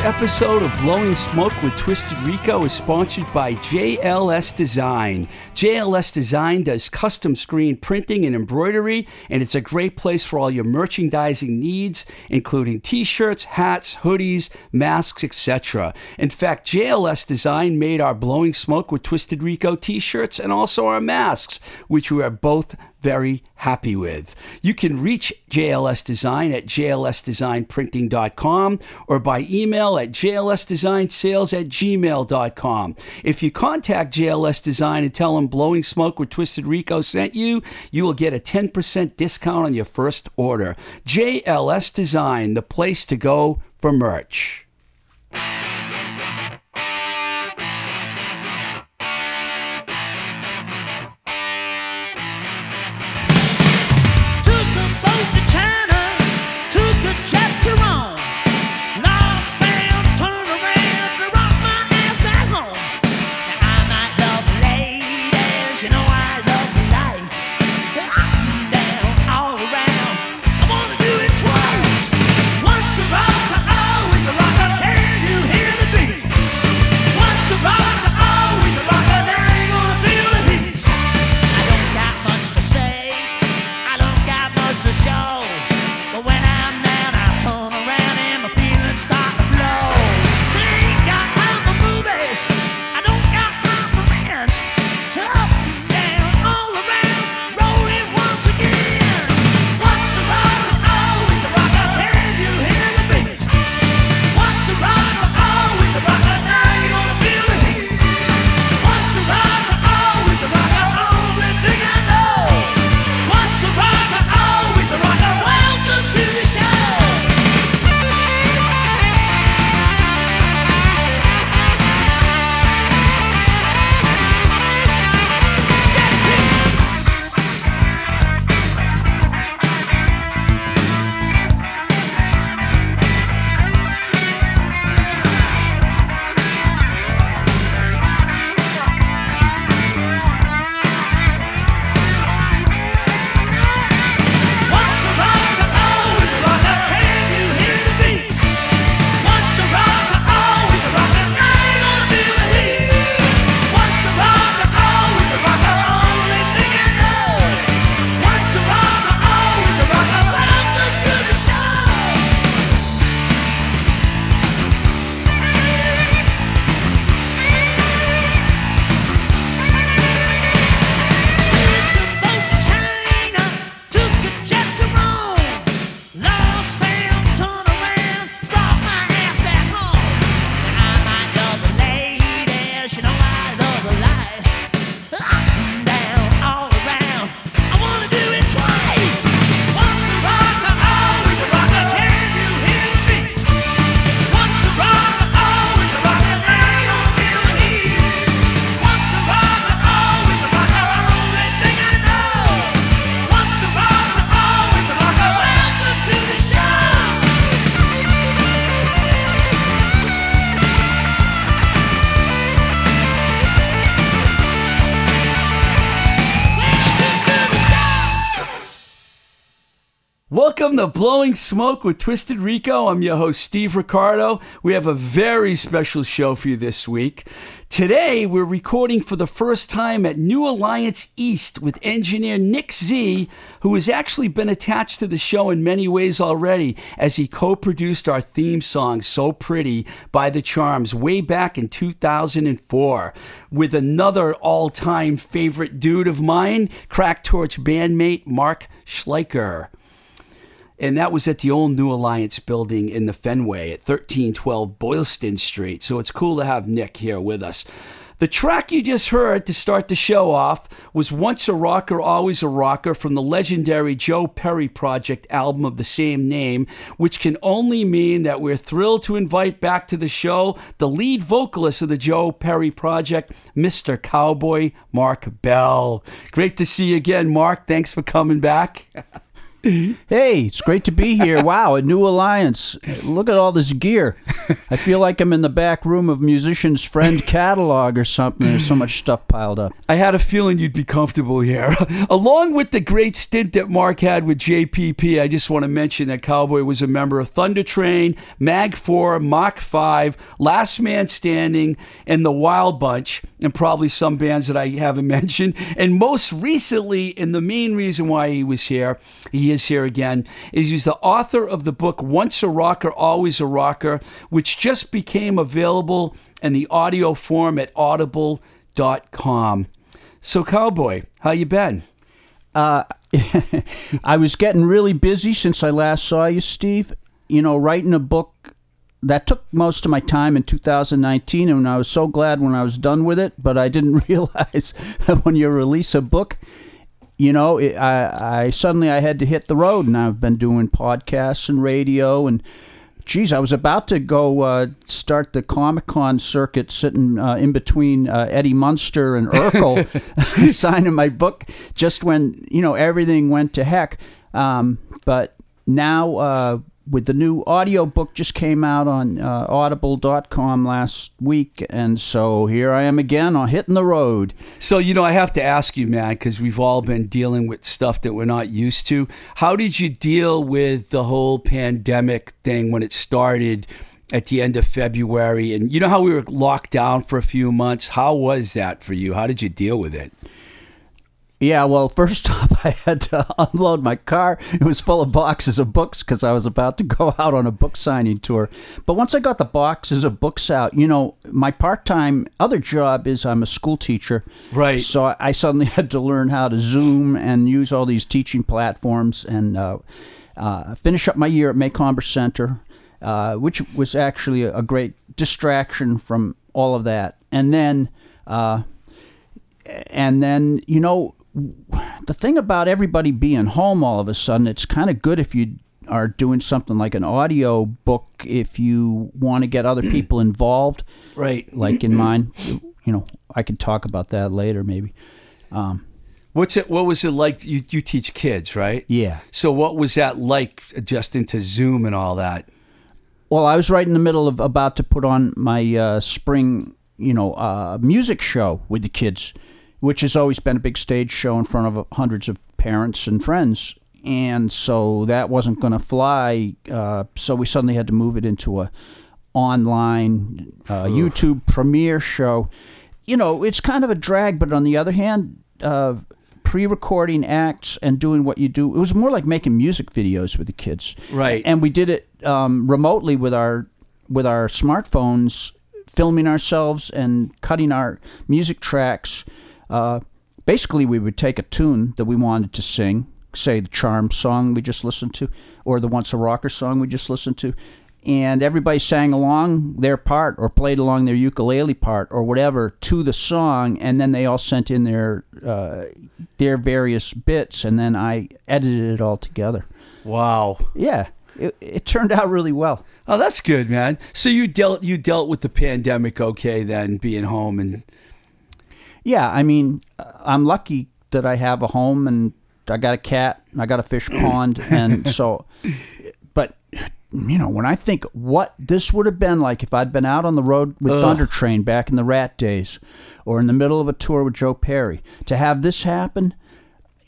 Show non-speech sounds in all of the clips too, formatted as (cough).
This episode of Blowing Smoke with Twisted Rico is sponsored by JLS Design. JLS Design does custom screen printing and embroidery, and it's a great place for all your merchandising needs, including t shirts, hats, hoodies, masks, etc. In fact, JLS Design made our Blowing Smoke with Twisted Rico t shirts and also our masks, which we are both very happy with. You can reach JLS Design at jlsdesignprinting.com or by email at jlsdesignsales at gmail.com. If you contact JLS Design and tell them Blowing Smoke with Twisted Rico sent you, you will get a 10% discount on your first order. JLS Design, the place to go for merch. To Blowing Smoke with Twisted Rico. I'm your host, Steve Ricardo. We have a very special show for you this week. Today, we're recording for the first time at New Alliance East with engineer Nick Z, who has actually been attached to the show in many ways already, as he co produced our theme song, So Pretty, by The Charms, way back in 2004, with another all time favorite dude of mine, Crack Torch bandmate Mark Schleicher and that was at the old New Alliance building in the Fenway at 1312 Boylston Street. So it's cool to have Nick here with us. The track you just heard to start the show off was Once a Rocker, Always a Rocker from the legendary Joe Perry Project album of the same name, which can only mean that we're thrilled to invite back to the show the lead vocalist of the Joe Perry Project, Mr. Cowboy Mark Bell. Great to see you again, Mark. Thanks for coming back. (laughs) Hey, it's great to be here. Wow, a new alliance. Look at all this gear. I feel like I'm in the back room of Musician's Friend catalog or something. There's so much stuff piled up. I had a feeling you'd be comfortable here. (laughs) Along with the great stint that Mark had with JPP, I just want to mention that Cowboy was a member of Thunder Train, Mag 4, Mach 5, Last Man Standing, and The Wild Bunch, and probably some bands that I haven't (laughs) mentioned. And most recently, and the main reason why he was here, he is here again, is he's the author of the book Once a Rocker, Always a Rocker, which just became available in the audio form at audible.com. So, Cowboy, how you been? Uh, (laughs) I was getting really busy since I last saw you, Steve. You know, writing a book that took most of my time in 2019, and I was so glad when I was done with it. But I didn't (laughs) realize that when you release a book, you know, it, I, I suddenly I had to hit the road, and I've been doing podcasts and radio and. Geez, I was about to go uh, start the Comic Con circuit, sitting uh, in between uh, Eddie Munster and Urkel, (laughs) (laughs) signing my book. Just when you know everything went to heck, um, but now uh, with the new audio book just came out on uh, audible.com last week and so here i am again on hitting the road So, you know, I have to ask you, man, because we've all been dealing with stuff that we're not used to. How did you deal with the whole pandemic thing when it started at the end of February? And you know how we were locked down for a few months? How was that for you? How did you deal with it? Yeah well first (laughs) off i had to (laughs) unload my car. It was full of boxes of books because i was about to go (laughs) out on a book signing tour. But once i got the boxes of books out you know my part-time other job is i'm a school teacher. Right. so I- suddenly had to learn how to zoom and use all these teaching platforms and uh, uh, finish up my year at maycomber center uh, which was actually a, a great distraction from all of that. And then uh, and then you know the thing about everybody being home all of a sudden it's kind of good if you are doing something like an audio book if you want to get other (clears throat) people involved Right. like in (clears throat) mine you know i could talk about that later maybe What's it? What was it like? You you teach kids, right? yeah So what was that like adjusting to Zoom and all that? well i was right in the middle of about to put on my uh, spring you know uh, music show with the kids which has always been a big stage show in front of hundreds of parents and friends. And so that wasn't going to fly uh, so we suddenly had to move it into a online uh, youtube premiere show. You know it's kind of a drag but on the other hand uh, pre-recording acts and doing what you do it was more like making music videos with the kids. Right. and we did it um, remotely with our with our smartphones filming ourselves and cutting our music tracks uh, basically we would take a tune that we wanted to sing say the charm song we just listened to or the once a rocker song we just listened to and everybody sang along their part or played along their ukulele part or whatever to the song and then they all sent in their uh, their various bits and then i edited it all together Wow. yeah it, it turned out really well Oh, that's good, man. So you dealt you dealt with the pandemic okay then, being home and yeah i mean i'm lucky that i have a home and i got a cat and i got a fish (coughs) pond and so but you know when i think what this would have been like if i'd been out on the road with Ugh. thunder train back in the rat days or in the middle of a tour with joe perry to have this happen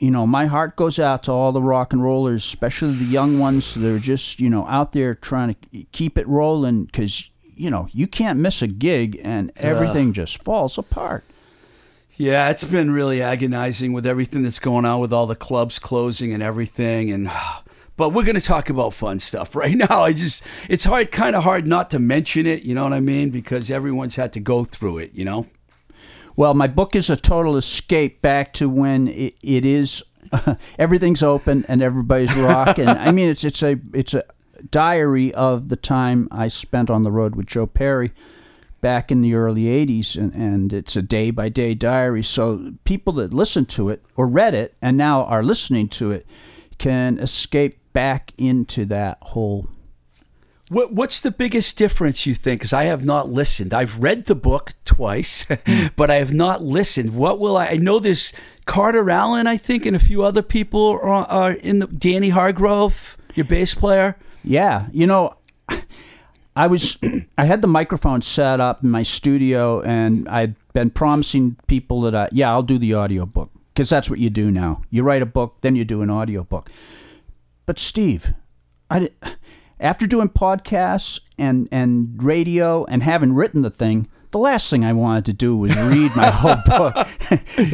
you know, my heart goes out to all the rock and rollers, especially the young ones that are just, you know, out there trying to keep it rolling because, you know, you can't miss a gig and everything just falls apart. Yeah, it's been really agonizing with everything that's going on with all the clubs closing and everything and (sighs) but we're going to talk about fun stuff (laughs) right now. I just it's hard kind of hard not to mention it, you know what I mean, because everyone's had to go through it, you know. Well, my book is a total escape back to when it, it is (laughs) everything's open and everybody's rocking. (laughs) I mean, it's it's a it's a diary of the time I spent on the road with Joe Perry back in the early 80s and, and it's a day by day diary so people that listened to it or read it and now are listening to it can escape back into that whole What, what's the biggest difference you think? Because I have not listened. I've read the book twice, (laughs) hmm. but I have not listened. What will I? I know there's Carter Allen, I think, and a few other people are, are in the. Danny Hargrove, your bass player. Yeah, you know, I was (clears throat) I had the microphone set up in my studio, and I'd been promising people that I yeah I'll do the audiobook because that's what you do now. You write a book, then you do an audiobook. But Steve, I after doing podcasts and and radio and having written the thing. The last thing I wanted to do was read my (laughs) whole book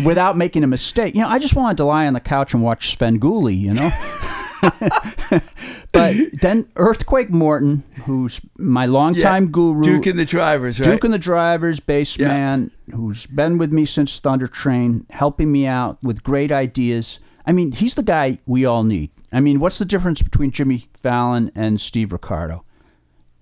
(laughs) without making a mistake. You know, I just wanted to lie on the couch and watch Svengoolie, you know? (laughs) (laughs) but then Earthquake Morton, who's my longtime guru, Duke and the Drivers, right? Duke and the Drivers, bass man, who's been with me since Thunder Train, helping me out with great ideas. I mean, he's the guy we all need. I mean, what's the difference between Jimmy Fallon and Steve Ricardo?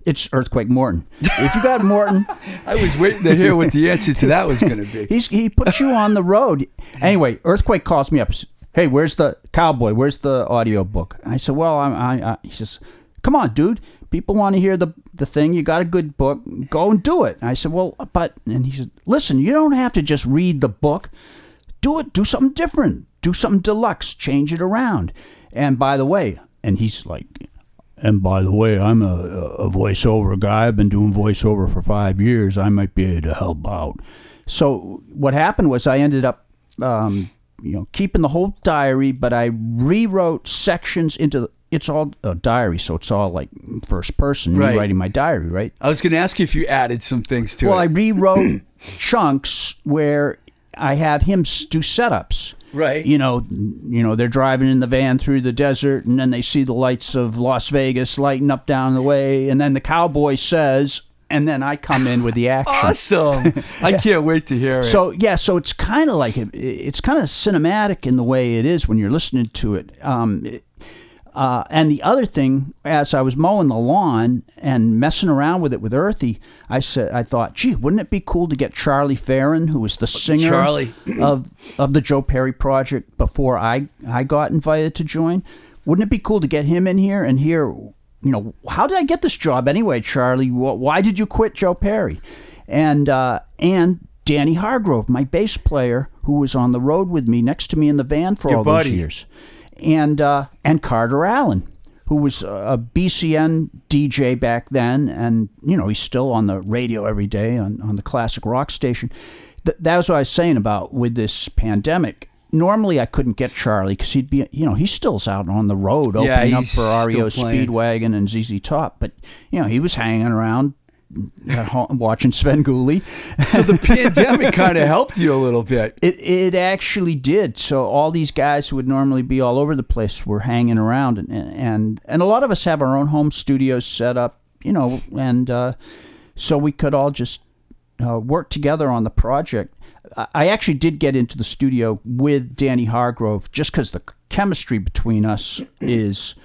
It's Earthquake Morton. If you got Morton, (laughs) I was waiting to hear what the answer to that was going to be. (laughs) he's he puts you on the road. Anyway, Earthquake calls me up. Hey, where's the cowboy? Where's the audio book? I said, well, I'm, I, I, he says, come on, dude. People want to hear the the thing. You got a good book. Go and do it. I said, well, but and he said, listen, you don't have to just read the book. Do it. Do something different. Do something deluxe. Change it around. And by the way, and he's like, and by the way, I'm a, a voiceover guy. I've been doing voiceover for five years. I might be able to help out. So what happened was I ended up, um, you know, keeping the whole diary, but I rewrote sections into. It's all a diary, so it's all like first person Right. writing my diary, right? I was going to ask you if you added some things to it. Well, I rewrote (clears throat) chunks where I have him do setups. Right. You know, you know, they're driving in the van through the desert, and then they see the lights of Las Vegas lighting up down the way, and then the cowboy says, and then I come in with the (laughs) action. awesome. (laughs) I can't wait to hear it. So yeah, so it's kind of like it, it's kind of cinematic in the way it is when you're listening to it. Um, it- uh, and the other thing, as I was mowing the lawn and messing around with it with Earthy, I said, I thought, gee, wouldn't it be cool to get Charlie Farren, who was the singer Charlie. (clears throat) of of the Joe Perry project before I I got invited to join? Wouldn't it be cool to get him in here and hear, you know, how did I get this job anyway, Charlie? Why did you quit Joe Perry? And uh, and Danny Hargrove, my bass player, who was on the road with me next to me in the van for Your all buddy. those years, and uh, and Carter Allen, who was a BCN DJ back then, and you know he's still on the radio every day on, on the classic rock station. Th- that was what I was saying about with this pandemic. Normally I couldn't get Charlie because he'd be, you know, he still's out on the road Yeah, opening up for REO. Speedwagon and ZZ Top, but you know he was hanging around at home watching Svengoolie. so the pandemic kind of helped you a little bit. (laughs) It it actually did. So all these guys who would normally be all over the place were hanging around, and and and a lot of us have our own home studios set up, you know, and uh, so we could all just uh, work together on the project. I- actually did get into the studio with Danny Hargrove just because the chemistry between us is.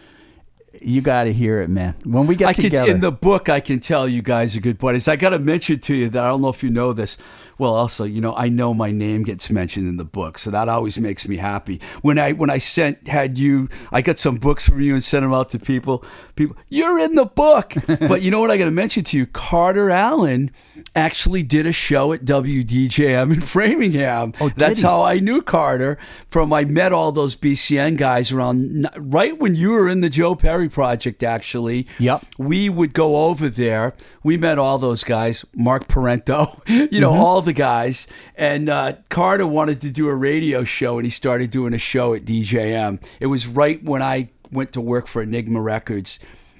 You got to hear it, man. When we get I together, can, in the book, I can tell you guys are good buddies. I got to mention to you that I don't know if you know this. Well, also, you know, I know my name gets mentioned in the book, so that always makes me happy. When I when I sent had you, I got some books from you and sent them out to people. People, you're in the book. (laughs) but you know what? I got to mention to you, Carter Allen actually did a show at WDJM in Framingham. Oh, That's he? how I knew Carter from. I met all those BCN guys around right when you were in the Joe Perry project. Actually, Yep. we would go over there. We met all those guys, Mark Parenteau, (laughs) you know, mm-hmm. all the guys. And uh, Carter wanted to do a radio show, and he started doing a show at DJM. It was right when I went to work for Enigma Records.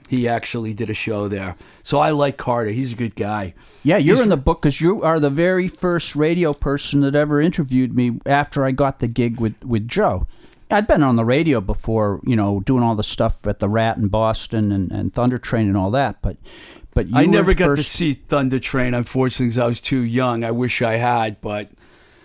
He actually did a show there. So I like Carter. He's a good guy. Yeah, you're He's- in the book because you are the very first radio person that ever interviewed me after I got the gig with, with Joe. I'd been on the radio before, you know, doing all the stuff at the Rat in Boston and, and Thunder Train and all that, but but I never the got to see Thunder Train, unfortunately, because I was too young. I wish I had, but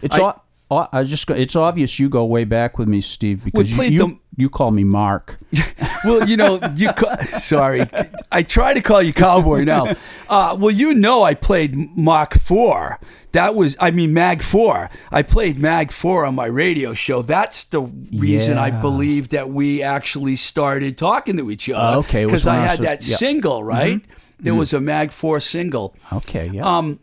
It's I- I, just it's obvious you go way back with me, Steve, because you you, them- you call me Mark. (laughs) well, you know, you ca- sorry, I try to call you cowboy now. (laughs) Uh, well, you know, I played Mach Four. That was, I mean, Mag Four. I played Mag Four on my radio show. That's the reason I believe that we actually started talking to each other. Okay, because I had that yeah. single, right? There was a Mag 4 single. Okay, yeah. Um,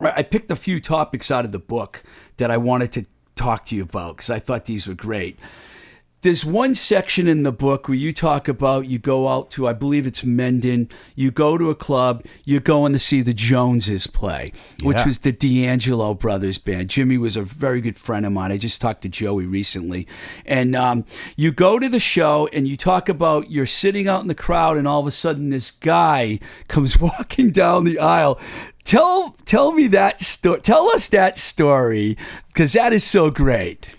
I I picked a few topics out of the book that I wanted to talk to you about because I thought these were great. There's one section in the book where you talk about you go out to, I believe it's Mendon, you go to a club, you're going to see the Joneses play, which was the D'Angelo Brothers band. Jimmy was a very good friend of mine. I just talked to Joey recently. And um, you go to the show and you talk about you're sitting out in the crowd, and all of a sudden this guy comes (laughs) walking down the aisle. Tell tell me that story. Tell us that story because that is so great.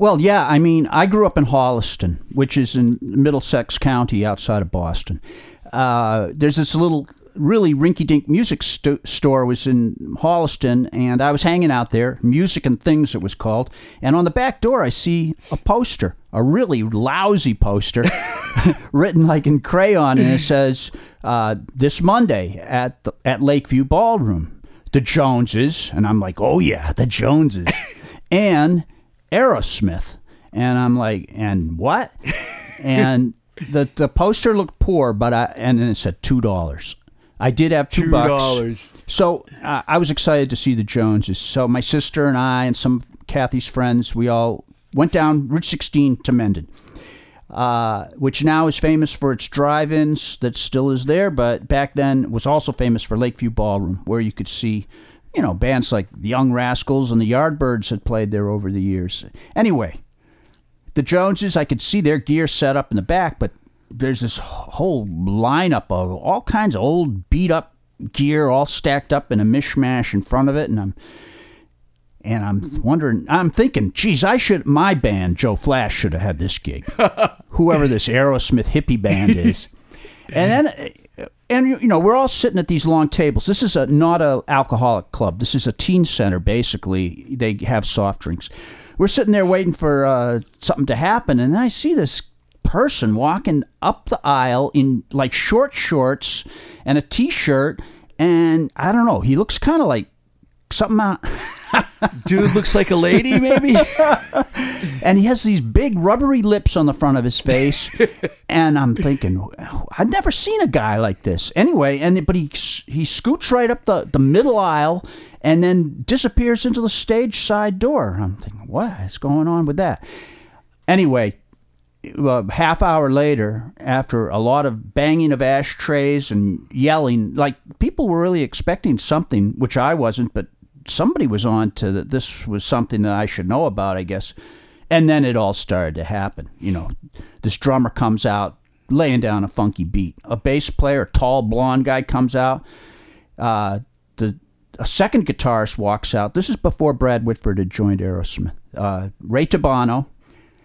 Well, yeah, I mean, I grew up in Holliston, which is in Middlesex County outside of Boston. Uh, there's this little, really rinky-dink music sto- store was in Holliston, and I was hanging out there, Music and Things it was called, and on the back door I see a poster, a really lousy poster, (laughs) written like in crayon, and it says, uh, "This Monday at the, at Lakeview Ballroom, the Joneses," and I'm like, "Oh yeah, the Joneses," (laughs) and Aerosmith. And I'm like, and what? and (laughs) the the poster looked poor, but I and then it said two dollars. I did have two, dollars. So uh, I was excited to see the Joneses. So my sister and I and some of Kathy's friends, we all went down Route 16 to Mendon, uh, which now is famous for its drive-ins that still is there, but back then was also famous for Lakeview Ballroom, where you could see, you know, bands like the Young Rascals and the Yardbirds had played there over the years. Anyway, the Joneses, I could see their gear set up in the back, but there's this whole lineup of all kinds of old beat up gear all stacked up in a mishmash in front of it, and I'm and I'm wondering, I'm thinking, geez, I should my band, Joe Flash, should have had this gig. (laughs) Whoever this Aerosmith hippie band is, and then. And you know we're all sitting at these long tables. This is a not a alcoholic club. This is a teen center. Basically, they have soft drinks. We're sitting there waiting for uh, something to happen, and I see this person walking up the aisle in like short shorts and a t-shirt, and I don't know. He looks kind of like something out. (laughs) Dude looks like a lady, maybe. (laughs) and he has these big rubbery lips on the front of his face. (laughs) And i'm thinking i've never seen a guy like this. Anyway and but he he scoots right up the, the middle aisle and then disappears into the stage side door. I'm thinking what is going on with that? Anyway a half hour later, after a lot of banging of ashtrays and yelling, like people were really expecting something, which I wasn't, but somebody was on to that this was something that I should know about, I guess. And then it all started to happen. You know, this drummer comes out laying down a funky beat. A bass player, a tall blonde guy, comes out. Uh, the a second guitarist walks out. This is before Brad Whitford had joined Aerosmith. Uh, Ray Tabano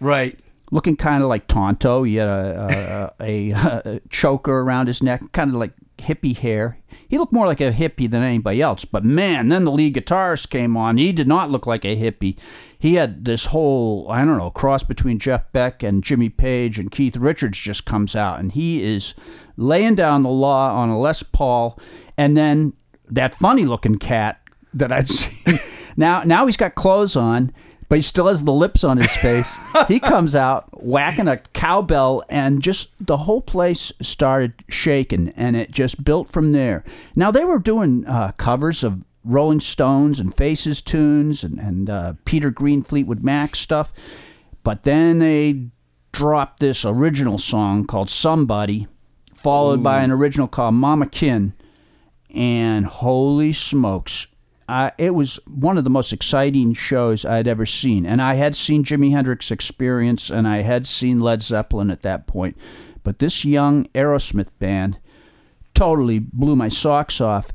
right. Looking kind of like Tonto. He had a, a, a, a choker around his neck, kind of like hippie hair. He looked more like a hippie than anybody else. But man, then the lead guitarist came on. He did not look like a hippie. He had this whole, I don't know, cross between Jeff Beck and Jimmy Page and Keith Richards just comes out. And he is laying down the law on a Les Paul. And then that funny looking cat that I'd (laughs) seen. now, now he's got clothes on but he still has the lips on his face. (laughs) he comes out whacking a cowbell, and just the whole place started shaking, and it just built from there. Now they were doing uh, covers of Rolling Stones and Faces tunes and and uh, Peter Green Fleetwood Mac stuff, but then they dropped this original song called Somebody, followed by an original called Mama Kin, and holy smokes it was one of the most exciting shows I'd ever seen. And I had seen Jimi Hendrix Experience and I had seen Led Zeppelin at that point. But this young Aerosmith band totally blew my socks off.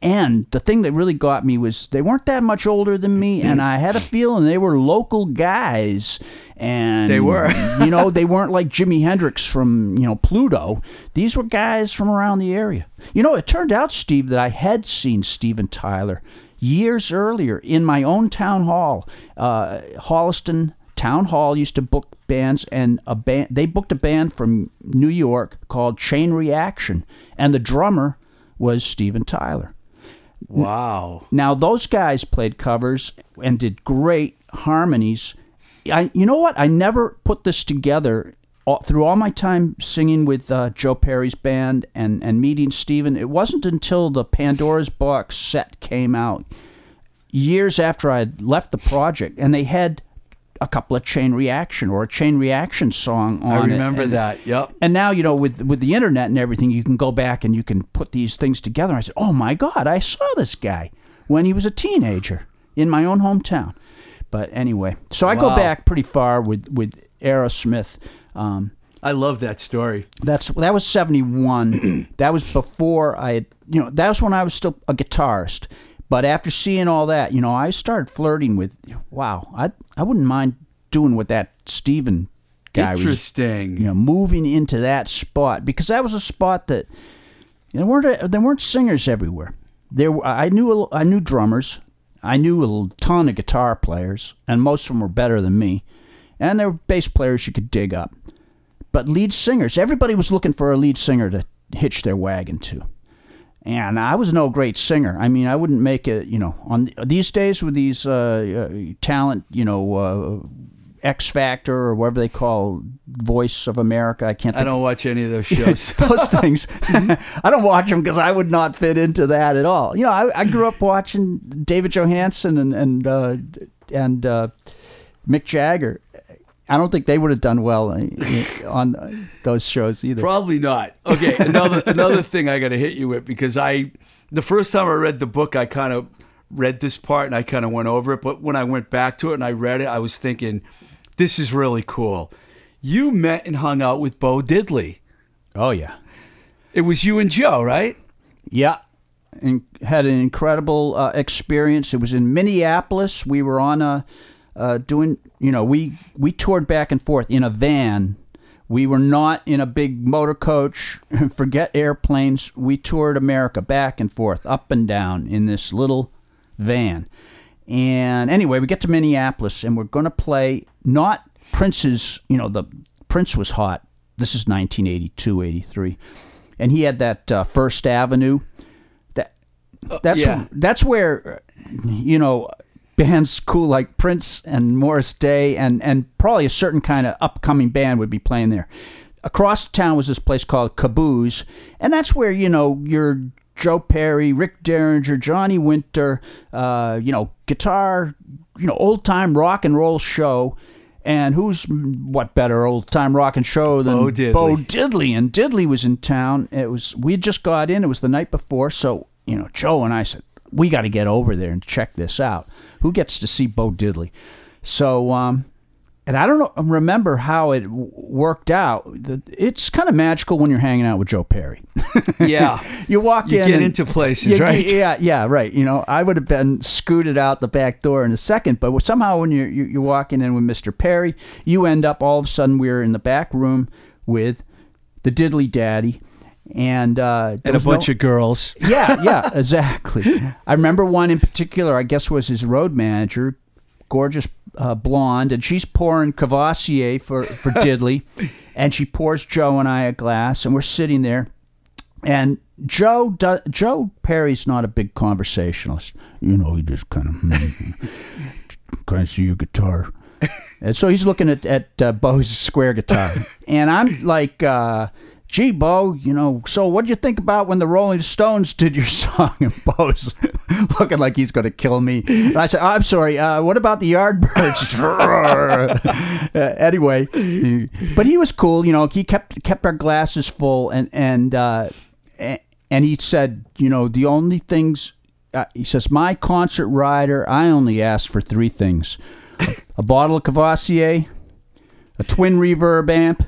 And the thing that really got me was they weren't that much older than me, (laughs) and I had a feeling they were local guys. And They were. (laughs) you know, they (laughs) weren't like Jimi Hendrix from you know Pluto. These were guys from around the area. You know, it turned out, Steve, that I had seen Steven Tyler years earlier in my own town hall, uh, Holliston Town Hall used to book bands, and a band they booked a band from New York called Chain Reaction, and the drummer was Steven Tyler. Wow. Now those guys played covers and did great harmonies. I, you know what? I never put this together all, through all my time singing with uh, Joe Perry's band and and meeting Steven, it wasn't until the Pandora's Box set came out years after I had left the project, and they had a couple of Chain Reaction or a Chain Reaction song on I remember and- that. Yep. and now you know with with the internet and everything, you can go back and you can put these things together. I said, "Oh my God, I saw this guy when he was a teenager in my own hometown." But anyway, so I go back pretty far with with Aerosmith. Um, I love that story. that's that was seventy one. (clears throat) that was before I had, you know, that was when I was still a guitarist. But after seeing all that, you know, I started flirting with. Wow, I I wouldn't mind doing what that Steven guy was Interesting. you know, moving into that spot because that was a spot that you know, there weren't there weren't singers everywhere. There, were, I knew a- I knew drummers, I knew a ton of guitar players, and most of them were better than me, and there were bass players you could dig up. But lead singers, everybody was looking for a lead singer to hitch their wagon to. And I was no great singer. I mean, I wouldn't make it, you know, on these days with these uh, uh, talent, you know, uh, X Factor or whatever they call Voice of America. I can't. I don't watch any of those (laughs) shows. (laughs) those things. (laughs) I don't watch them because I would not fit into that at all. You know, I, I grew up watching David Johansen and and uh, and uh, Mick Jagger. I don't think they would have done well uh, on those shows either. Probably not. Okay, another another thing I got to hit you with because I the first time I read the book, I kind of read this part and I kind of went over it, but when I went back to it and I read it, I was thinking, this is really cool. You met and hung out with Bo Diddley. oh yeah, It was you and Joe, right? yeah. And had an incredible uh, experience. It was in Minneapolis. We were on a uh, doing. You know, we we toured back and forth in a van. We were not in a big motor coach. (laughs) Forget airplanes. We toured America back and forth, up and down in this little van. And anyway, we get to Minneapolis and we're going to play not Prince's, you know, the Prince was hot. This is 1982, 83. And he had that uh, First Avenue. That that's yeah. that's where you know bands cool like Prince and Morris Day and and probably a certain kind of upcoming band would be playing there. Across town was this place called Cabooze, and that's where you know your Joe Perry, Rick Derringer, Johnny Winter, uh, you know, guitar, you know, old time rock and roll show. And who's mm, what better old time rock and show than Bo Diddley. Bo Diddley? And Diddley was in town. It was we had just got in. It was the night before, so you know, Joe and I said we got to get over there and check this out. Who gets to see Bo Diddley? So, um, and I don't know, remember how it w- worked out. It's kind of magical when you're hanging out with Joe Perry. (laughs) Yeah. (laughs) You walk You in, get and- into places, Yeah, right? Yeah, yeah, right. You know, I would have been scooted out the back door in a second, but somehow when you're you- you're walking in with Mr. Perry, you end up all of a sudden we're in the back room with the Diddley Daddy. And uh, and a was no- bunch of girls. (laughs) yeah, yeah, exactly. I remember one in particular. I guess was his road manager, gorgeous uh, blonde, and she's pouring Courvoisier for for (laughs) Diddley, and she pours Joe and I a glass, and we're sitting there, and Joe do, Joe Perry's not a big conversationalist. You know, he just kind of hmm, can I see your guitar? (laughs) And so he's looking at at uh, Bo's square guitar, and I'm like, uh, "Gee, Bo, you know, so what do you think about when the Rolling Stones did your (laughs) song?" And Bo's (laughs) looking like he's going to kill me. And I said, "I'm sorry. Uh, what about the Yardbirds?" (laughs) uh, anyway, but he was cool. You know, he kept kept our glasses full, and and uh, and he said, you know, the only things. Uh, he says, "My concert rider, I only asked for three things: a, a bottle of Courvoisier, a twin reverb amp,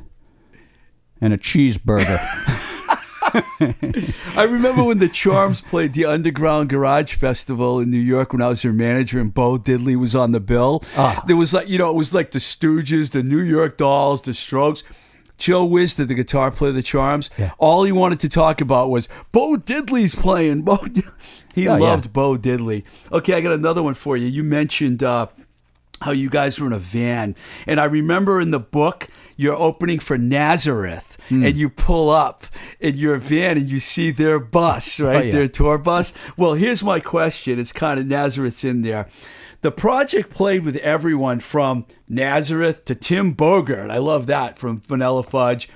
and a cheeseburger." (laughs) (laughs) I remember when the Charms played the Underground Garage Festival in New York when I was their manager and Bo Diddley was on the bill. Ah. There was like, you know, it was like the Stooges, the New York Dolls, the Strokes. Joe Wisdom, the guitar player of the Charms, Yeah. all he wanted to talk about was Bo Diddley's playing. (laughs) Bo Did-" he Oh, yeah. loved Bo Diddley. Okay, I got another one for you. You mentioned uh, how you guys were in a van. And I remember in the book, you're opening for Nazareth hmm. and you pull up in your van and you see their bus, oh, right? yeah. Their tour bus. Well, here's my question. It's kind of Nazareth's in there. The project played with everyone from Nazareth to Tim Bogert. I love that from Vanilla Fudge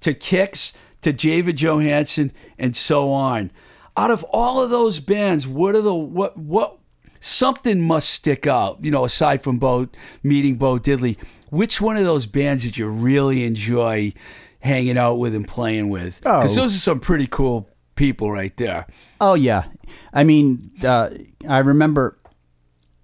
to Kicks to David Johansen and so on. Out of all of those bands, what are the what what something must stick out, you know, aside from Bo meeting Bo Diddley. Which one of those bands did you really enjoy hanging out with and playing with? Because Oh. those are some pretty cool people right there. Oh yeah, I mean, uh, I remember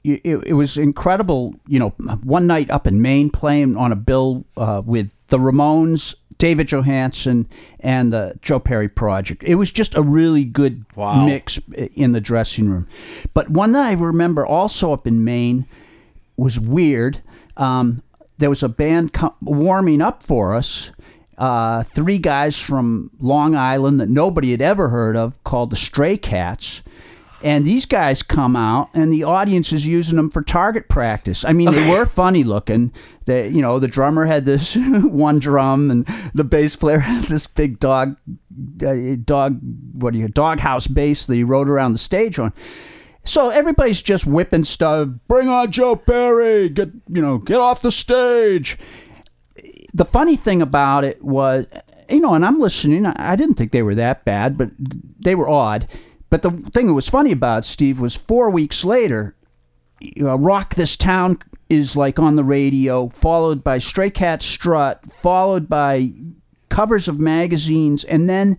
it, it was incredible. You know, one night up in Maine playing on a bill uh, with the Ramones, David Johansen, and the Joe Perry Project. It was just a really good Wow. mix in the dressing room. But one that I remember also up in Maine was weird. Um, there was a band co- warming up for us. Uh, three guys from Long Island that nobody had ever heard of called the Stray Cats. And these guys come out, and the audience is using them for target practice. I mean, they were funny looking. They, you know, the drummer had this (laughs) one drum, and the bass player (laughs) had this big dog, uh, dog, what do you, doghouse bass that he rode around the stage on. So everybody's just whipping stuff. Bring on Joe Perry. Get you know, get off the stage. The funny thing about it was, you know, and I'm listening. I didn't think they were that bad, but they were odd. But the thing that was funny about Steve was four weeks later, know, Rock This Town is like on the radio, followed by Stray Cat Strut, followed by covers of magazines, and then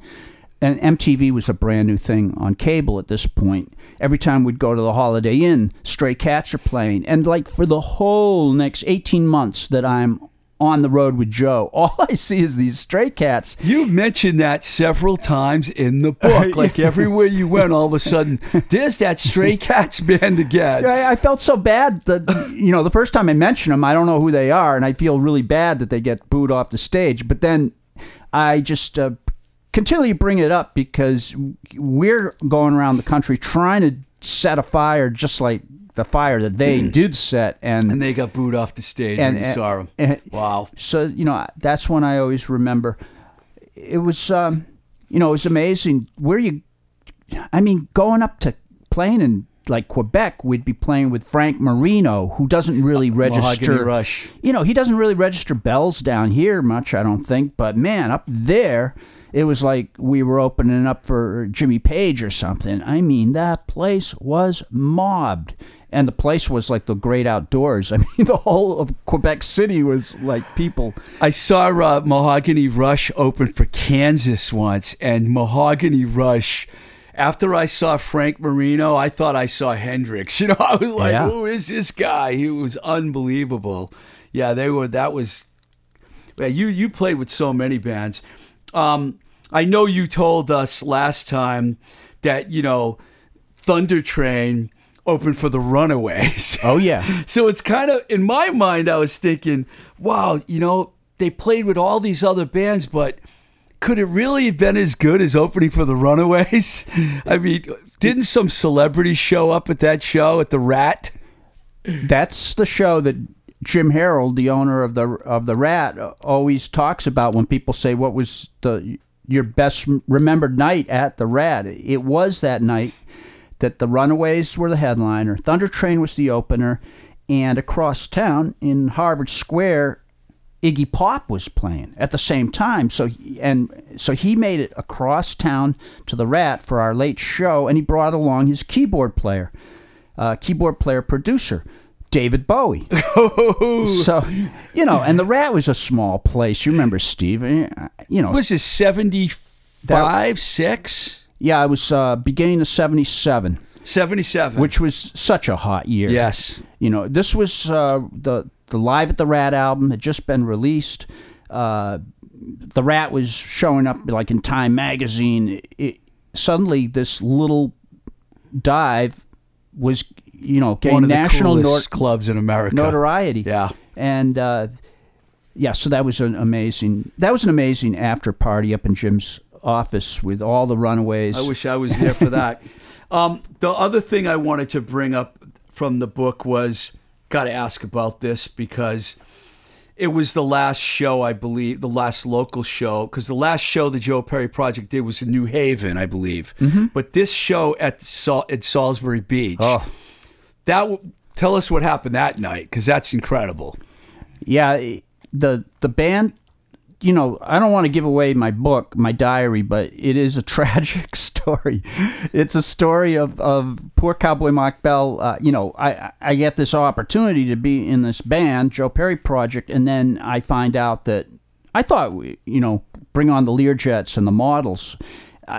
and MTV was a brand new thing on cable at this point. Every time we'd go to the Holiday Inn, Stray Cats are playing, and like for the whole next eighteen months that I'm on the road with Joe, (laughs) all I see is these Stray Cats. You mentioned that several times in the (laughs) book. Like everywhere you went, all of a sudden, there's that Stray (laughs) Cats band again. I, I felt so bad that you know the first time I mention them, I don't know who they are, and I feel really bad that they get booed off the stage. But then I just uh, continually bring it up because we're going around the country trying to set a fire, just like the fire that they (clears throat) did set, and, And they got booed off the stage And- and- saw them. and- wow. so you know that's when I always remember. It was, um, you know, it was amazing. Where you, I mean, going up to playing in like Quebec, we'd be playing with Frank Marino, who doesn't really register. Rush. You know, he doesn't really register bells down here much, I don't think. But man, up there, it was like we were opening up for Jimmy Page or something. I mean, that place was mobbed. And the place was like the great outdoors. (laughs) I mean, the whole of Quebec City was like people. I saw uh, Mahogany Rush open for Kansas once, and Mahogany Rush. After I saw Frank Marino, I thought I saw Hendrix. (laughs) You know, I was like, Yeah. "Who is this guy?" He was unbelievable. Yeah, they were. That was. You you played with so many bands. Um, I know you told us last time that you know Thunder Train opened for the Runaways. (laughs) Oh yeah, So it's kind of in my mind. I was thinking, wow, you know, they played with all these other bands, but could it really have been as good as opening for the Runaways? (laughs) I mean, didn't some celebrities show up at that show at the Rat? that's the show that Jim Harold, the owner of the of the Rat, always talks about when people say what was the your best remembered night at the Rat. It was that night that the Runaways were the headliner, Thunder Train was the opener, and across town in Harvard Square, Iggy Pop was playing at the same time. So and so he made it across town to the Rat for our late show, and he brought along his keyboard player, uh, keyboard player producer. David Bowie. (laughs) so, you know, and the Rat was a small place. You remember Steve? You know, Was this 75, 6? Yeah, it was uh, beginning of '77, 77. which was such a hot year. yes. You know, this was uh, the the Live at the Rat album had just been released. Uh, the Rat was showing up like in Time magazine. It, suddenly, this little dive was, you know, getting national nor- clubs in America. notoriety. Yeah. and uh, yeah, so that was an amazing. That was an amazing after party up in Jim's office with all the Runaways. I wish I was there for that. (laughs) um, the other thing I wanted to bring up from the book was got to ask about this because it was the last show, I believe, the last local show, because the last show the Joe Perry Project did was in New Haven, I believe. But this show at Sal- at Salisbury Beach, Oh. that w- tell us what happened that night, because that's incredible. Yeah, the the band. You know, I don't want to give away my book, my diary, but it is a (laughs) tragic story. It's a story of, of poor Cowboy Mach Bell. Uh, you know, I I get this opportunity to be in this band, Joe Perry Project, and then I find out that I thought we, you know, bring on the Learjets and the models.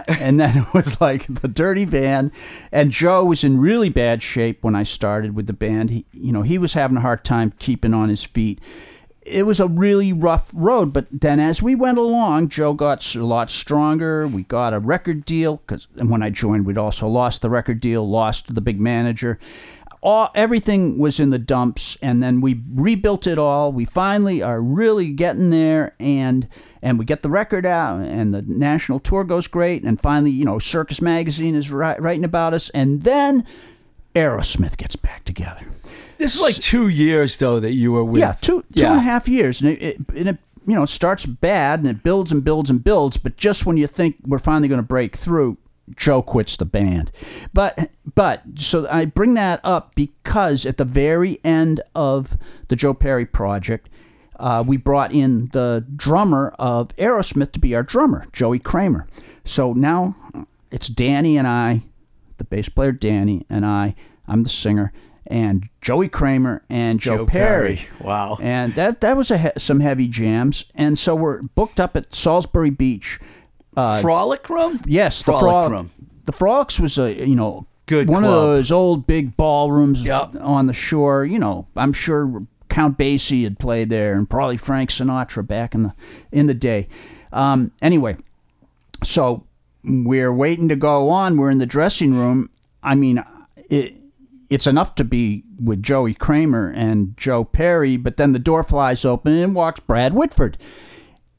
And then (laughs) it was like the dirty van and joe was in really bad shape when i started with the band he, you know he was having a hard time keeping on his feet it was a really rough road but then as we went along joe got a lot stronger. We got a record deal because when i joined we'd also lost the record deal lost the big manager. All everything was in the dumps and then we rebuilt it all. We finally are really getting there and and we get the record out and the national tour goes great and finally you know circus magazine is ri- writing about us and then aerosmith gets back together. This is like two years though that you were with. yeah two two and a half years and it, it, and it you know starts bad and it builds and builds and builds but just when you think we're finally going to break through joe quits the band. But but so i bring that up because at the very end of the joe perry project uh, we brought in the drummer of aerosmith to be our drummer joey kramer. So now it's danny and i the bass player danny and i i'm the singer and joey kramer and joe, Joe perry. Perry. Wow. And that that was a he- some heavy jams, and so we're booked up at Salisbury Beach. Frolic Room? Yes, the Frolic Frolic Room. The Frolics was a you know Good one club. of those old big ballrooms Yep. on the shore. You know, I'm sure Count Basie had played there, and probably Frank Sinatra back in the in the day. Um, anyway, so we're waiting to go on. We're in the dressing room. I mean, it, it's enough to be with Joey Kramer and Joe Perry, but then the door flies open and walks Brad Whitford,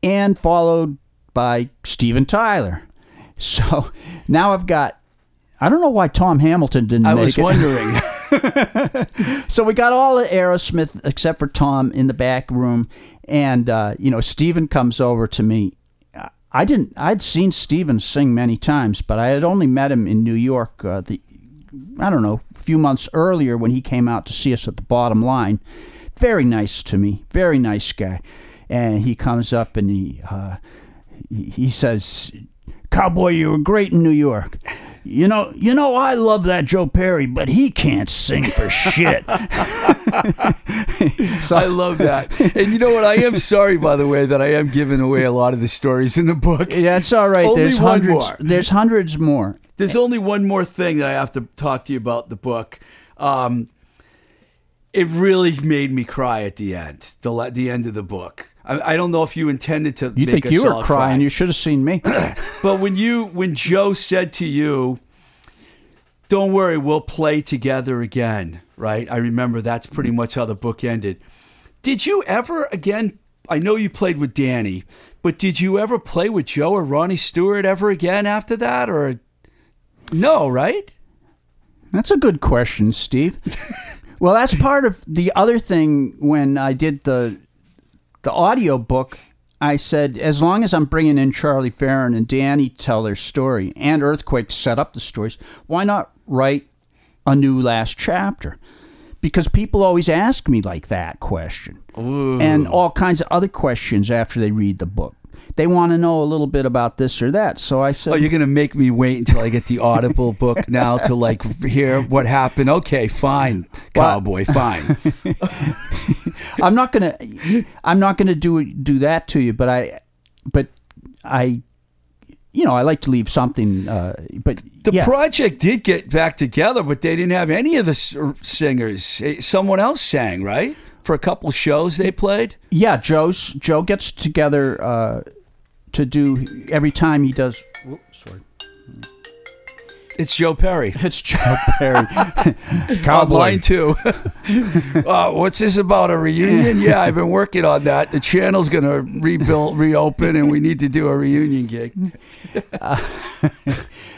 and followed by Steven Tyler. So (laughs) now I've got. I don't know why Tom Hamilton didn't I make was it. wondering. (laughs) (laughs) So we got all the Aerosmith except for Tom in the back room, and uh, you know Steven comes over to me. I didn't. I'd seen Steven sing many times, but I had only met him in New York. Uh, the I don't know, a few months earlier when he came out to see us at the Bottom Line. Very nice to me. Very nice guy. And he comes up and he uh, he he says, "Cowboy, you were great in New York." You know, you know, I love that Joe Perry, but he can't sing for shit. (laughs) so I love that. And you know what? I am sorry, by the way, that I am giving away a lot of the stories in the book. Yeah, it's all right. Only there's hundreds. more. There's hundreds more. There's only one more thing that I have to talk to you about the book. Um, it really made me cry at the end, the the end of the book. I, I don't know if you intended to. You think you were crying? cry. You should have seen me. (coughs) (coughs) But when you when Joe said to you, "Don't worry, we'll play together again," right? I remember that's pretty much how the book ended. Did you ever again? I know you played with Danny, but did you ever play with Joe or Ronnie Stewart ever again after that, or no? Right? That's a good question, Steve. (laughs) well, that's part of the other thing when I did the the audio book. I said, as long as I'm bringing in Charlie Farren and Danny tell their story, and Earthquake set up the stories, why not write a new last chapter? Because people always ask me like that question, and all kinds of other questions after they read the book. They want to know a little bit about this or that. So I said, Oh, you're gonna make me wait until I get the Audible book (laughs) now to like hear what happened. Okay, fine, cowboy, fine. (laughs) I'm not gonna I'm not gonna do do that to you, but I but I you know I like to leave something. Uh, but The yeah, project did get back together, but they didn't have any of the singers. Eh, Someone else sang, right? For a couple shows they played. yeah, Joe's Joe gets together uh, to do every time he does. Whoops, sorry. It's Joe Perry. (laughs) It's Joe Perry. (laughs) Cowboy. two. (laughs) uh, what's this about a reunion? Yeah, I've been working on that. The channel's going to rebuild, reopen, and we need to do a reunion gig.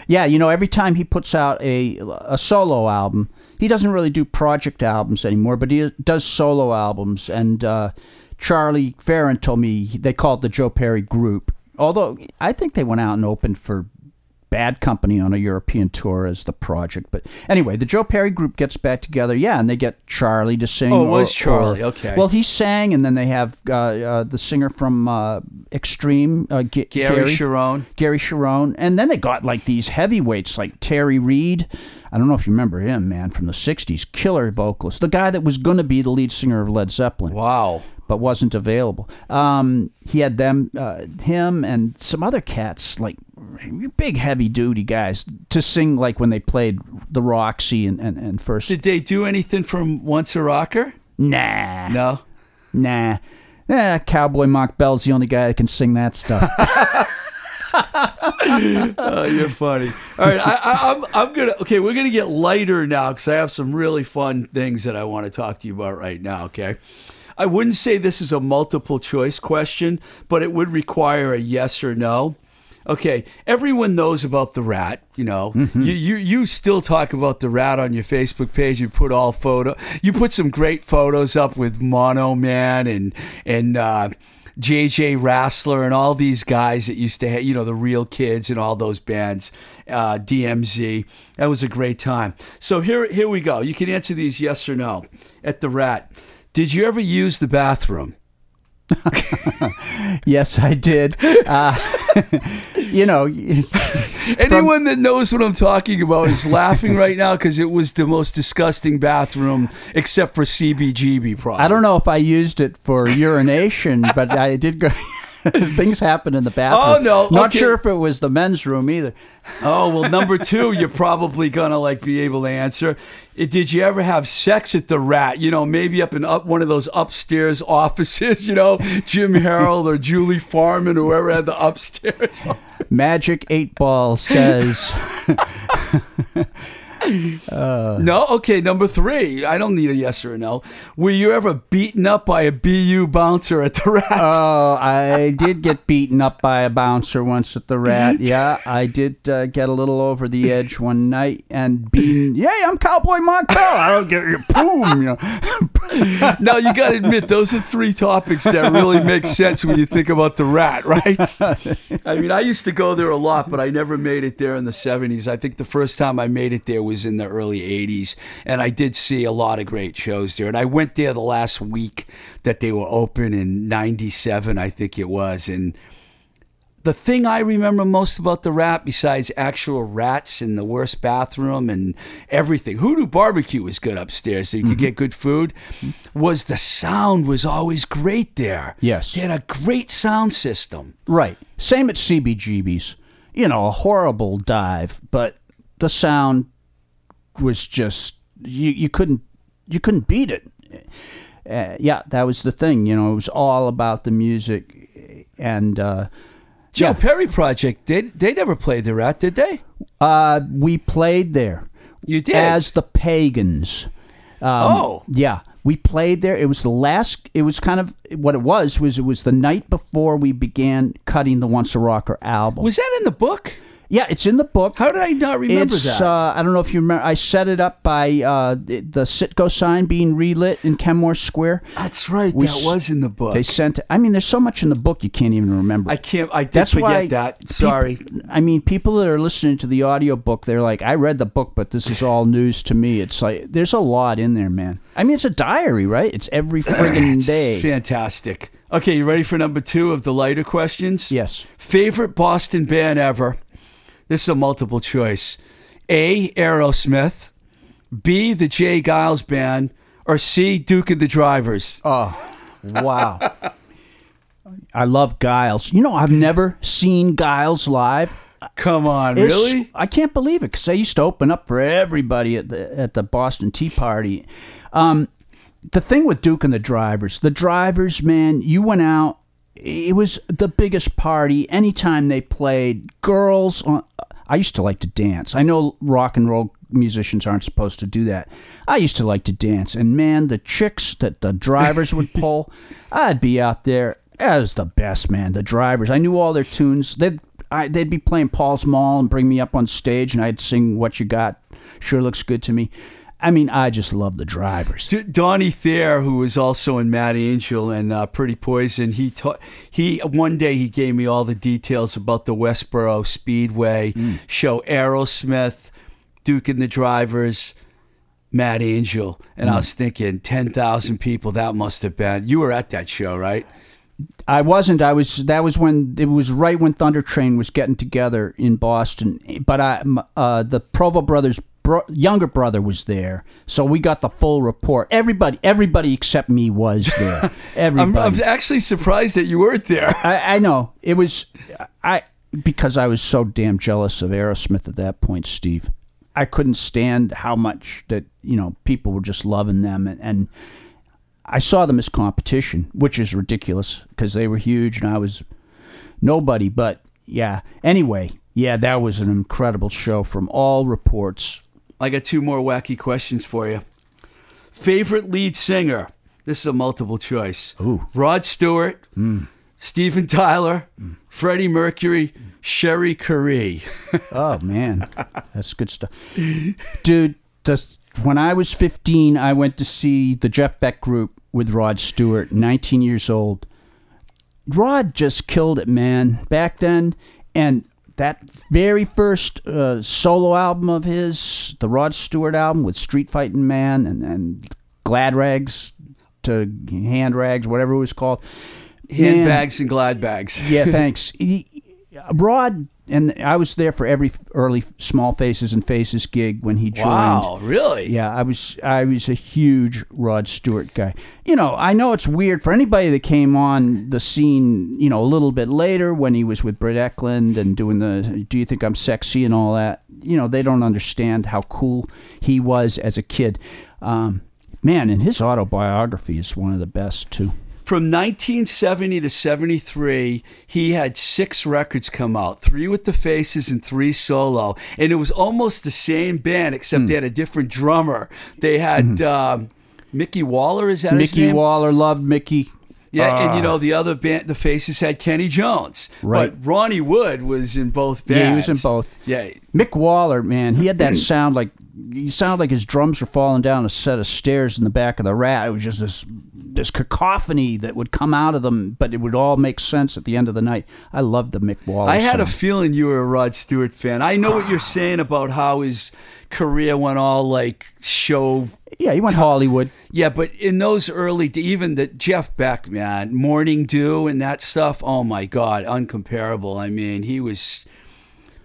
Yeah, you know, every time he puts out a a solo album, he doesn't really do project albums anymore, but he does solo albums. And uh, Charlie Farren told me they called the Joe Perry Group. Although I think they went out and opened for Bad Company on a European tour as the project. But anyway, the Joe Perry Group gets back together. Yeah, and they get Charlie to sing. Oh, it was or- Charlie, or- okay. Well, he sang, and then they have uh, uh, the singer from uh, Extreme, uh, G- Gary, Cherone. Gary Cherone, and then they got like these heavyweights like Terry Reid. I don't know if you remember him, man, from the '60s, killer vocalist, the guy that was going to be the lead singer of Led Zeppelin, Wow. But wasn't available. Um, he had them, uh, him, and some other cats, like big heavy duty guys, to sing like when they played the Roxy and and, and first. Did they do anything from Once a Rocker? nah, No. nah. Eh, Cowboy Mach Bell's the only guy that can sing that stuff. (laughs) Oh, you're funny. All right, I, I, I'm I'm gonna okay. We're gonna get lighter now because I have some really fun things that I want to talk to you about right now. Okay, I wouldn't say this is a multiple choice question, but it would require a yes or no. Okay, everyone knows about the rat. You know, you, you you still talk about the rat on your Facebook page. You put all photo. You put some great photos up with Mono Man and and. Uh, JJ Rassler and all these guys that used to have, you know, the real kids and all those bands, uh, DMZ. That was a great time. So here, here we go. You can answer these yes or no. At the Rat, did you ever use the bathroom? (laughs) yes, I did. Uh, (laughs) you know, (laughs) Anyone that knows what I'm talking about is laughing right now because it was the most disgusting bathroom except for CBGB. Probably. I don't know if I used it for urination, but I did go. (laughs) Things happen in the bathroom. Oh, no, Not okay. sure if it was the men's room either. Oh well, number two, you're probably gonna like be able to answer. Eh, Did you ever have sex at the Rat? You know, maybe up in up one of those upstairs (laughs) offices. You know, Jim Harold or Julie Farman, or whoever had the upstairs. (laughs) Magic Eight Ball says, no, okay. Number three, I don't need a yes or a no. Were you ever beaten up by a BU bouncer at the Rat? "Oh, I did get beaten up by a bouncer once at the Rat. (laughs) Yeah, I did uh, get a little over the edge one night and beaten. (laughs) Yeah, I'm Cowboy Bell. I don't get your boom. You know, (laughs) now you got to admit those are three topics that really make sense when you think about the rat right i mean i used to go there a lot but i never made it there in the 70s i think the first time i made it there was in the early 80s and i did see a lot of great shows there and i went there the last week that they were open in 97 i think it was and the thing I remember most about the rat, besides actual rats in the worst bathroom and everything, Hoodoo Barbecue was good upstairs, so you could mm-hmm. get good food. Was the sound was always great there. Yes. they had a great sound system. Right. Same at CBGB's. You know, a horrible dive, but the sound was just you, you couldn't you couldn't beat it. Uh, yeah, that was the thing. You know, it was all about the music, and uh, Joe Yeah. Perry Project did they never played the rat, did they? uh, we played there You did. as the Pagans. Um, Oh. yeah. We played there. It was the last. It was kind of what it was. Was it was the night before we began cutting the Once a Rocker album. was that in the book? Yeah, it's in the book. How did I not remember it's, that? Uh, I don't know if you remember. I set it up by uh, the, the Citgo sign being relit in Kenmore Square. That's right. we that was in the book. They sent. I mean, there's so much in the book you can't even remember. I can't. I did That's forget why that. Sorry. I mean, people that are listening to the audiobook, they're like, I read the book, but this is all news to me. It's like there's a lot in there, man. I mean, it's a diary, right? It's every (clears throat) friggin' It's day. Fantastic. Okay, you ready for number two of the lighter questions? Yes. Favorite Boston band ever? This is a multiple choice. A. Aerosmith. B. The J. Geils Band. Or C. Duke and the Drivers. Oh, wow. (laughs) I love Geils. You know, I've never seen Geils live. Come on, It's- really? I can't believe it because I used to open up for everybody at the at the Boston Tea Party. Um, the thing with Duke and the drivers, the drivers, man, you went out. It was the biggest party anytime they played. Girls on I used to like to dance. I know rock and roll musicians aren't supposed to do that. I used to like to dance, and man, the chicks that the drivers would (laughs) pull, I'd be out there. That was the best, man. The drivers, I knew all their tunes. They'd I, they'd be playing Paul's Mall and bring me up on stage, and I'd sing "What You Got." Sure looks good to me. I mean, I just love the drivers. D- Donnie Thayer, who was also in Mad Angel and uh, Pretty Poison, he taught he one day he gave me all the details about the Westboro Speedway show, Aerosmith, Duke and the Drivers, Mad Angel, and I was thinking ten thousand people. That must have been. You were at that show, right? I wasn't. I was. That was when it was right when Thundertrain was getting together in Boston. But I, uh, the Provo brothers' bro- younger brother was there, so we got the full report. Everybody, everybody except me was there. (laughs) I'm, Everybody. I'm actually surprised that you weren't there. I, I know it was. I because I was so damn jealous of Aerosmith at that point, Steve. I couldn't stand how much that you know people were just loving them, and, and I saw them as competition, which is ridiculous because they were huge and I was nobody. But yeah, anyway, yeah, that was an incredible show from all reports. I got two more wacky questions for you. Favorite lead singer? This is a multiple choice. Ooh. Rod Stewart, hmm. Steven Tyler, Freddie Mercury, Cherie Currie. (laughs) Oh man, that's good stuff, dude. The, when I was 15, I went to see the Jeff Beck group with Rod Stewart, 19 years old. Rod just killed it, man. Back then, and that very first uh, solo album of his, the Rod Stewart album with Street Fighting Man and, and Glad Rags to Hand Rags, whatever it was called. Handbags and glad bags. Yeah, (laughs) thanks. He, Rod and I was there for every early Small Faces and Faces gig when he joined. Wow, really? Yeah, I was I was a huge Rod Stewart guy. You know, I know it's weird for anybody that came on the scene, you know, a little bit later when he was with Britt Ekland and doing the "Do You Think I'm Sexy" and all that. You know, they don't understand how cool he was as a kid. Um, man, and his autobiography is one of the best too. From 1970 to 73, he had six records come out three with the Faces and three solo. And it was almost the same band, except Hmm. they had a different drummer. They had um, Mickey Waller, is that his Mickey name? Waller loved Mickey. Yeah, and you Ah. know the other band, the Faces had Kenny Jones, Right. But Ronnie Wood was in both bands. Yeah, he was in both. Yeah, Mick Waller, man, he had that (clears throat) sound like he sounded like his drums were falling down a set of stairs in the back of the rat. It was just this this cacophony that would come out of them, but it would all make sense at the end of the night. I loved the Mick Waller. I had a feeling you were a Rod Stewart fan. I know what you're saying about how his career went all like show. yeah, he went Hollywood. Yeah, but in those early, even the Jeff Beck man, Morning Dew and that stuff. Oh my God, uncomparable. I mean, he was.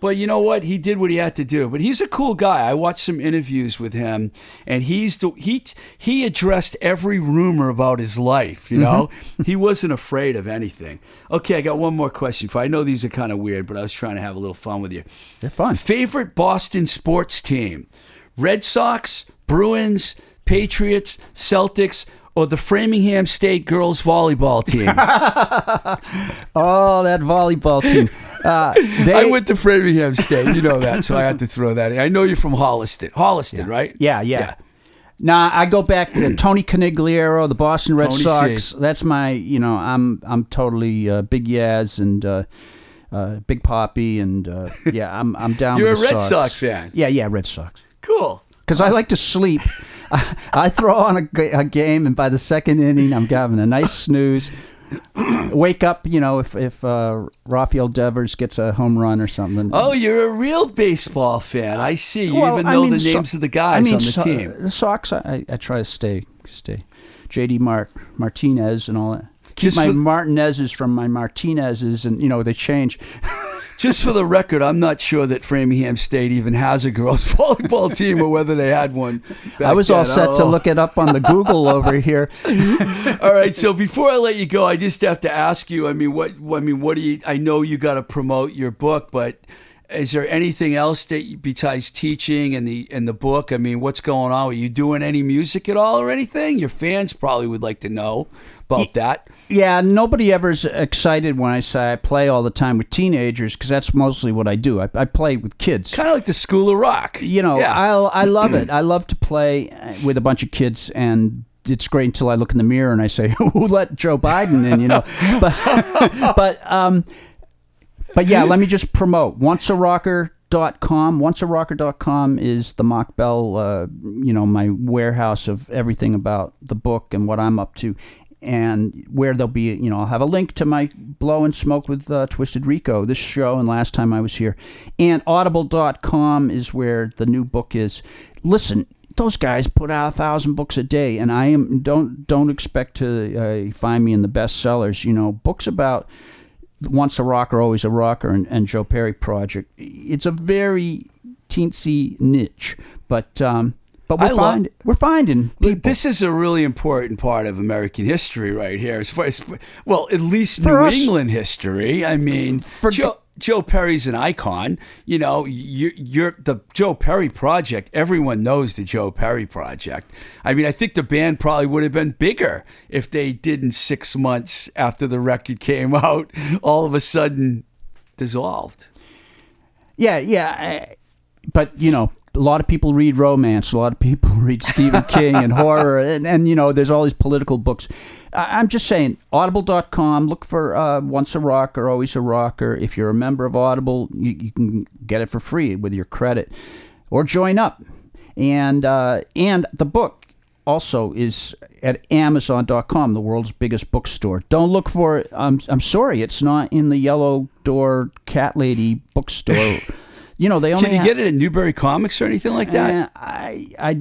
But you know what? He did what he had to do. But he's a cool guy. I watched some interviews with him, and he's the, he he addressed every rumor about his life. You know, mm-hmm. (laughs) he wasn't afraid of anything. Okay, I got one more question for. you. I know these are kind of weird, but I was trying to have a little fun with you. They're fun. Favorite Boston sports team: Red Sox, Bruins, Patriots, Celtics, or the Framingham State girls volleyball team. (laughs) Oh, that volleyball team. Uh, (laughs) they, I went to Framingham State. You know that, so I had to throw that in. I know you're from Holliston. Holliston, right? Yeah, yeah. Nah, I go back to (clears throat) Tony Conigliaro, the Boston Red Tony Sox. C. That's my, you know, I'm I'm totally uh, Big Yaz and uh, uh, Big Papi and uh, yeah, I'm I'm down. You're a Red Sox. Sox fan. Yeah, yeah, Red Sox. Cool. Because I like to sleep. I, (laughs) (laughs) I throw on a, a game, and by the second inning, I'm having a nice snooze. (clears throat) Wake up, you know, if if uh, Rafael Devers gets a home run or something. Oh, you're a real baseball fan. I see. You Well, even I know mean, the so- names of the guys I mean, on the so- team. The Sox, I, I try to stay stay. J.D. Mart Martinez and all that. Keep Just my for- Martinez's from my Martinez's, and you know they change. (laughs) Just for the record, I'm not sure that Framingham State even has a girls (laughs) volleyball team or whether they had one. I was all then. set to Oh. look it up on the Google over here. (laughs) All right, so before I let you go, I just have to ask you. I mean, what? I mean, what do you? I know you got to promote your book, but is there anything else that you- besides teaching and the and the book? I mean, what's going on? Are you doing any music at all or anything? Your fans probably would like to know about that. Yeah, nobody ever's excited when I say I play all the time with teenagers because that's mostly what I do. I, I play with kids. Kind of like the School of Rock. You know, yeah. I I (clears throat) love it. I love to play uh, with a bunch of kids, and it's great until I look in the mirror and I say, (laughs) "Who let Joe Biden in?" You know, (laughs) but (laughs) but um, but yeah, let me just promote oncearocker.com. Oncearocker.com is the Mach Bell, uh, you know, my warehouse of everything about the book and what I'm up to. And where there'll be, you know, I'll have a link to my Blow and Smoke with uh, Twisted Rico, this show, and last time I was here. And audible.com is where the new book is. Listen, those guys put out a thousand books a day, and I am don't don't expect to uh, find me in the bestsellers. You know, books about once a rocker, always a rocker, and, and Joe Perry project. It's a very teensy niche, but um, but we're find, we're finding people. This is a really important part of American history right here. As far as, well, at least For New us- England history. I mean, For- Joe, Joe Perry's an icon. You know, you, you're the Joe Perry project. Everyone knows the Joe Perry project. I mean, I think the band probably would have been bigger if they didn't six months after the record came (laughs) out, all of a sudden dissolved. Yeah, yeah. uh, But, you know, a lot of people read romance. A lot of people (laughs) read Stephen King and horror. (laughs) And, and, you know, there's all these political books. I- I'm just saying, audible.com, look for uh, Once a Rocker, Always a Rocker. If you're a member of Audible, you, you can get it for free with your credit or join up. And, uh, and the book also is at amazon.com the world's biggest bookstore don't look for it i'm, I'm sorry it's not in the yellow door cat lady bookstore (laughs) you know they only Can you ha- get it at Newbury Comics or anything like that? Eh, i i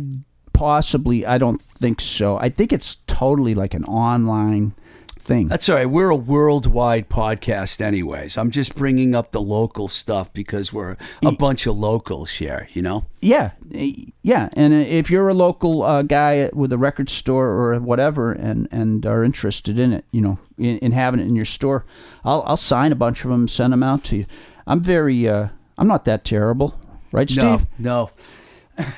possibly i don't think so i think it's totally like an online thing That's all right. We're a worldwide podcast, anyways. I'm just bringing up the local stuff because we're a bunch of locals here, you know? yeah eh, yeah and uh, if you're a local uh, guy with a record store or whatever and and are interested in it you know in, in having it in your store i'll i'll sign a bunch of them send them out to you i'm very uh i'm not that terrible right steve No, no.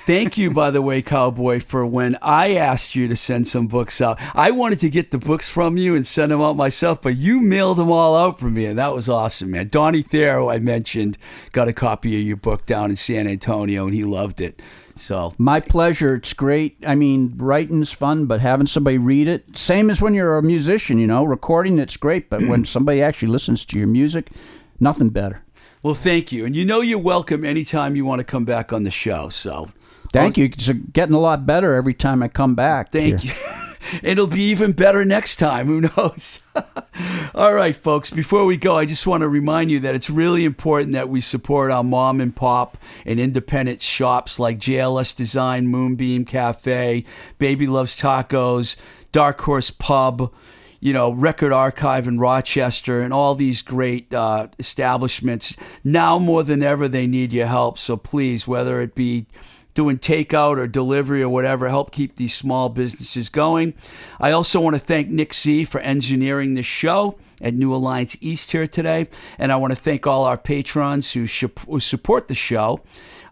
Thank you, by the way, Cowboy, for when I asked you to send some books out. I wanted to get the books from you and send them out myself, but you mailed them all out for me, and that was awesome, man. Donnie Thayer, who I mentioned, got a copy of your book down in San Antonio, and he loved it. So My pleasure. It's great. I mean, writing's fun, but having somebody read it, same as when you're a musician, you know, recording it's great, but when (clears throat) somebody actually listens to your music, nothing better. Well, thank you. And you know you're welcome anytime you want to come back on the show. So Thank you. It's getting a lot better every time I come back. thank here. you. (laughs) It'll be even better next time. Who knows? (laughs) All right, folks, before we go, I just want to remind you that it's really important that we support our mom and pop and independent shops like JLS Design, Moonbeam Cafe, Baby Loves Tacos, Dark Horse Pub you know, Record Archive in Rochester, and all these great uh, establishments. Now more than ever, they need your help. So please, whether it be doing takeout or delivery or whatever, help keep these small businesses going. I also want to thank Nick Z for engineering the show at New Alliance East here today, and I want to thank all our patrons who support the show.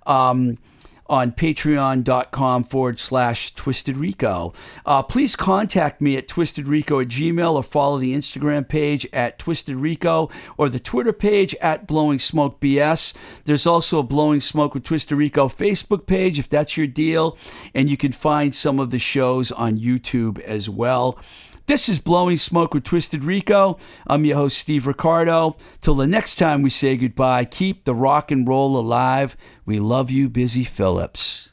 Um, on patreon.com forward slash twisted rico. Uh, please contact me at twistedrico at gmail or follow the instagram page at twisted rico or the twitter page at blowing smoke bs there's also a blowing smoke with twisted rico facebook page if that's your deal. And you can find some of the shows on youtube as well this is Blowing Smoke with Twisted Rico. I'm your host, Steve Ricardo. Till the next time we say goodbye, keep the rock and roll alive. We love you, Busy Phillips.